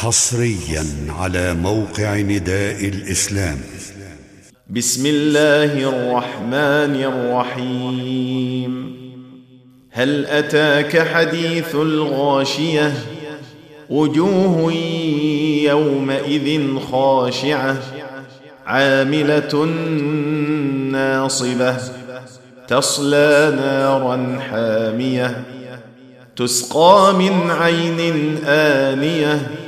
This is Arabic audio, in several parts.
حصريا على موقع نداء الإسلام. بسم الله الرحمن الرحيم. هل أتاك حديث الغاشية؟ وجوه يومئذ خاشعة. عاملة ناصبة. تصلى نارا حامية. تسقى من عين آنية.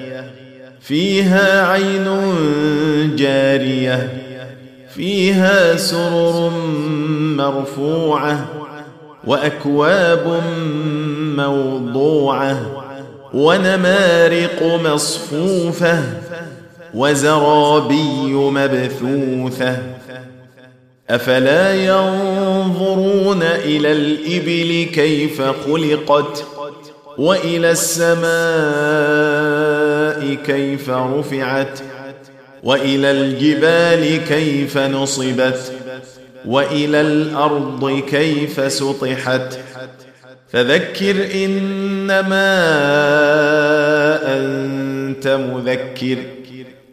فيها عين جارية فيها سرر مرفوعة وأكواب موضوعة ونمارق مصفوفة وزرابي مبثوثة. أفلا ينظرون إلى الإبل كيف خلقت وإلى السماء كيف رفعت وإلى الجبال كيف نصبت وإلى الأرض كيف سطحت. فذكر إنما أنت مذكر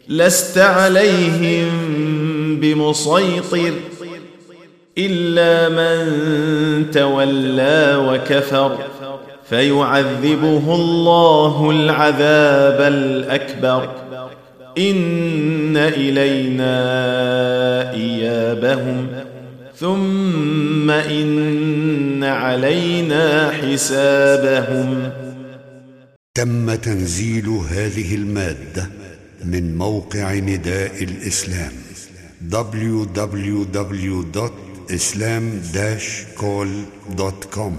لست عليهم بمسيطر إلا من تولى وكفر. فيعذبه الله العذاب الأكبر. إن إلينا إيابهم. ثم إن علينا حسابهم. تم تنزيل هذه المادة من موقع نداء الإسلام. www.islam-call.com